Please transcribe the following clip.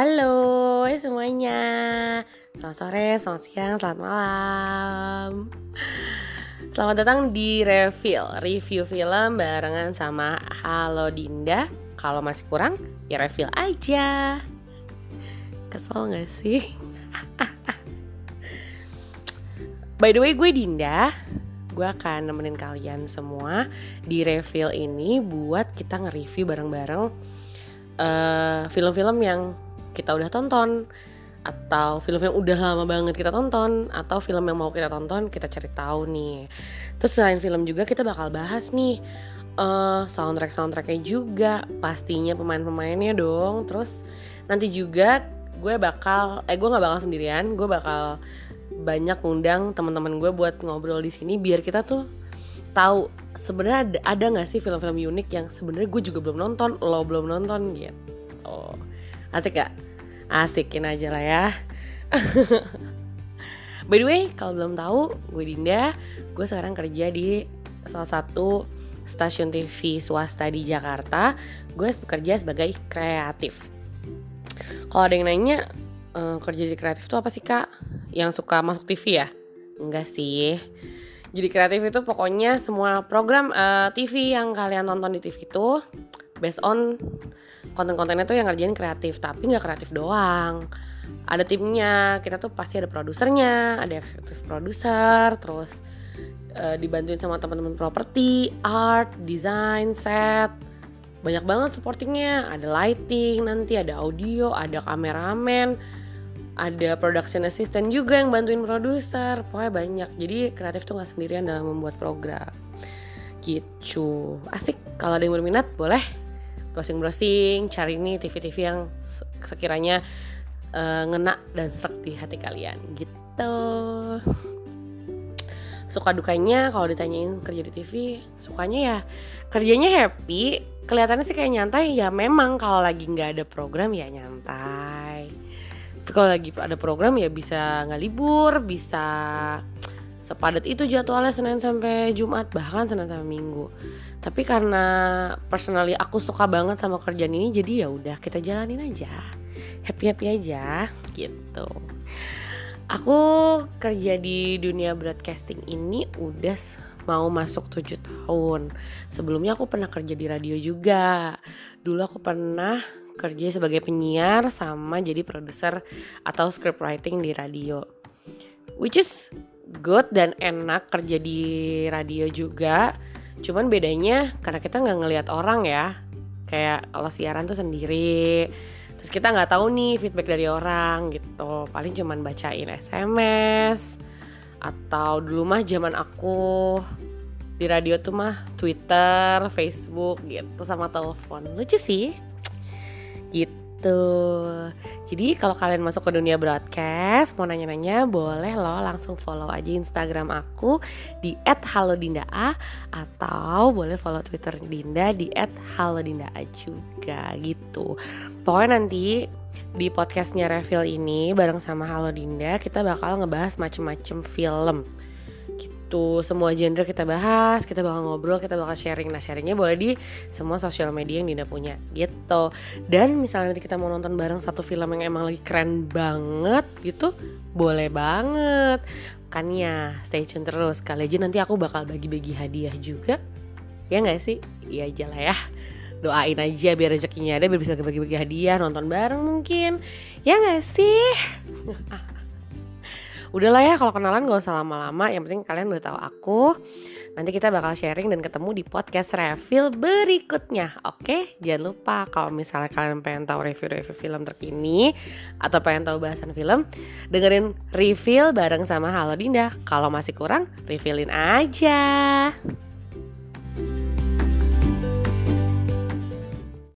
Halo semuanya. Selamat sore, selamat siang, selamat malam. Selamat datang di Reveal Review film barengan sama Halo Dinda. Kalau masih kurang, ya reveal aja. Kesel gak sih? By the way, gue Dinda. Gue akan nemenin kalian semua di reveal ini Buat kita nge-review bareng-bareng uh, film-film yang kita udah tonton atau film yang udah lama banget kita tonton atau film yang mau kita tonton kita cari tahu nih. Terus selain film juga kita bakal bahas nih uh, soundtrack soundtracknya juga. Pastinya pemain-pemainnya dong. Terus nanti juga gue bakal eh gue nggak bakal sendirian gue bakal banyak ngundang teman-teman gue buat ngobrol di sini biar kita tuh tahu sebenarnya ada nggak sih film-film unik yang sebenarnya gue juga belum nonton lo belum nonton gitu asik gak asikin aja lah ya. By the way kalau belum tahu gue Dinda. Gue sekarang kerja di salah satu stasiun TV swasta di Jakarta. Gue bekerja sebagai kreatif. Kalau ada yang nanya e, kerja di kreatif itu apa sih kak? Yang suka masuk TV ya? Enggak sih. Jadi kreatif itu pokoknya semua program uh, eh, TV yang kalian tonton di TV itu based on konten-kontennya tuh yang ngerjain kreatif tapi nggak kreatif doang. Ada timnya kita tuh pasti ada produsernya ada eksekutif produser terus uh, dibantuin sama teman-teman properti art design set. Banyak banget supportingnya. Ada lighting nanti ada audio ada kameramen ada production assistant juga yang bantuin produser. Pokoknya banyak. Jadi kreatif tuh nggak sendirian dalam membuat program. Gitu. Asik. Kalau ada yang berminat boleh browsing-browsing cari nih TV-TV yang sekiranya uh, ngena dan serak di hati kalian gitu. Suka dukanya kalau ditanyain kerja di TV sukanya ya kerjanya happy kelihatannya sih kayak nyantai ya memang kalau lagi nggak ada program ya nyantai. Tapi kalau lagi ada program ya bisa nggak libur bisa sepadat itu jadwalnya Senin sampai Jumat bahkan Senin sampai Minggu. Tapi karena personally aku suka banget sama kerjaan ini jadi ya udah kita jalanin aja. Happy happy aja gitu. Aku kerja di dunia broadcasting ini udah mau masuk 7 tahun. Sebelumnya aku pernah kerja di radio juga. Dulu aku pernah kerja sebagai penyiar sama jadi produser atau script writing di radio. Which is good dan enak kerja di radio juga Cuman bedanya karena kita nggak ngelihat orang ya. Kayak kalau siaran tuh sendiri. Terus kita nggak tahu nih feedback dari orang gitu. Paling cuman bacain SMS atau dulu mah zaman aku di radio tuh mah Twitter, Facebook gitu sama telepon. Lucu sih. Gitu gitu. Jadi kalau kalian masuk ke dunia broadcast, mau nanya-nanya boleh loh langsung follow aja Instagram aku di @halodindaa atau boleh follow Twitter Dinda di @halodindaa juga gitu. Pokoknya nanti di podcastnya Reveal ini bareng sama Halo Dinda kita bakal ngebahas macem-macem film gitu. Semua genre kita bahas kita bakal ngobrol kita bakal sharing. Nah sharingnya boleh di semua sosial media yang Dinda punya gitu. Dan misalnya nanti kita mau nonton bareng satu film yang emang lagi keren banget gitu boleh banget. Kan ya stay tune terus. Kali aja nanti aku bakal bagi-bagi hadiah juga. Ya nggak sih? Iya aja lah ya. Doain aja biar rezekinya ada biar bisa bagi-bagi hadiah nonton bareng mungkin. Ya nggak sih udahlah ya kalau kenalan gak usah lama-lama yang penting kalian udah tahu aku. Nanti kita bakal sharing dan ketemu di podcast reveal berikutnya oke? Jangan lupa kalau misalnya kalian pengen tahu review-review film terkini atau pengen tahu bahasan film dengerin reveal bareng sama Halo Dinda. Kalau masih kurang revealin aja